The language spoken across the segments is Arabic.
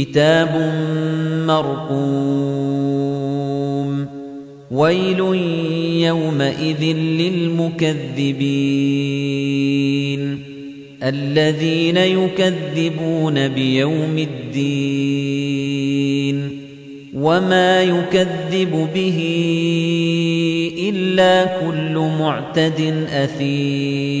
كتاب مرقوم. ويل يومئذ للمكذبين. الذين يكذبون بيوم الدين. وما يكذب به إلا كل معتد أثيم.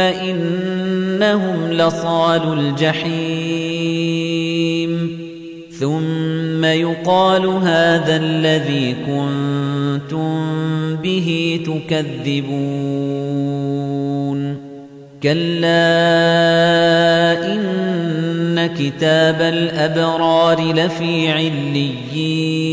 إنهم لصال الجحيم. ثم يقال هذا الذي كنتم به تكذبون. كلا إن كتاب الأبرار لفي عليين.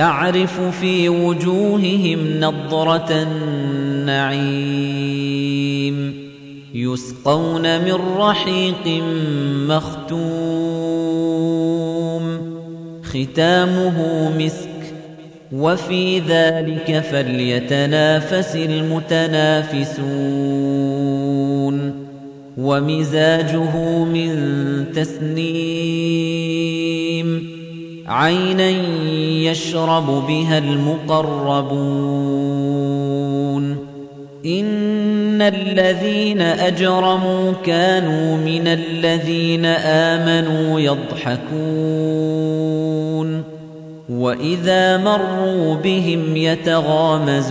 تعرف في وجوههم نضرة النعيم. يسقون من رحيق مختوم. ختامه مسك. وفي ذلك فليتنافس المتنافسون. ومزاجه من تسنيم. عينا يشرب بها المقربون. إن الذين أجرموا كانوا من الذين آمنوا يضحكون. وإذا مروا بهم يتغامزون.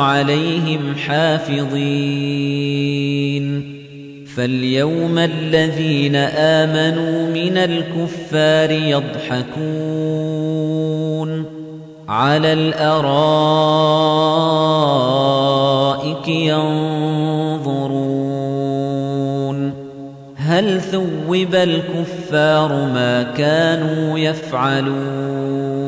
عليهم حافظين. فاليوم الذين آمنوا من الكفار يضحكون على الأرائك ينظرون. هل ثوب الكفار ما كانوا يفعلون؟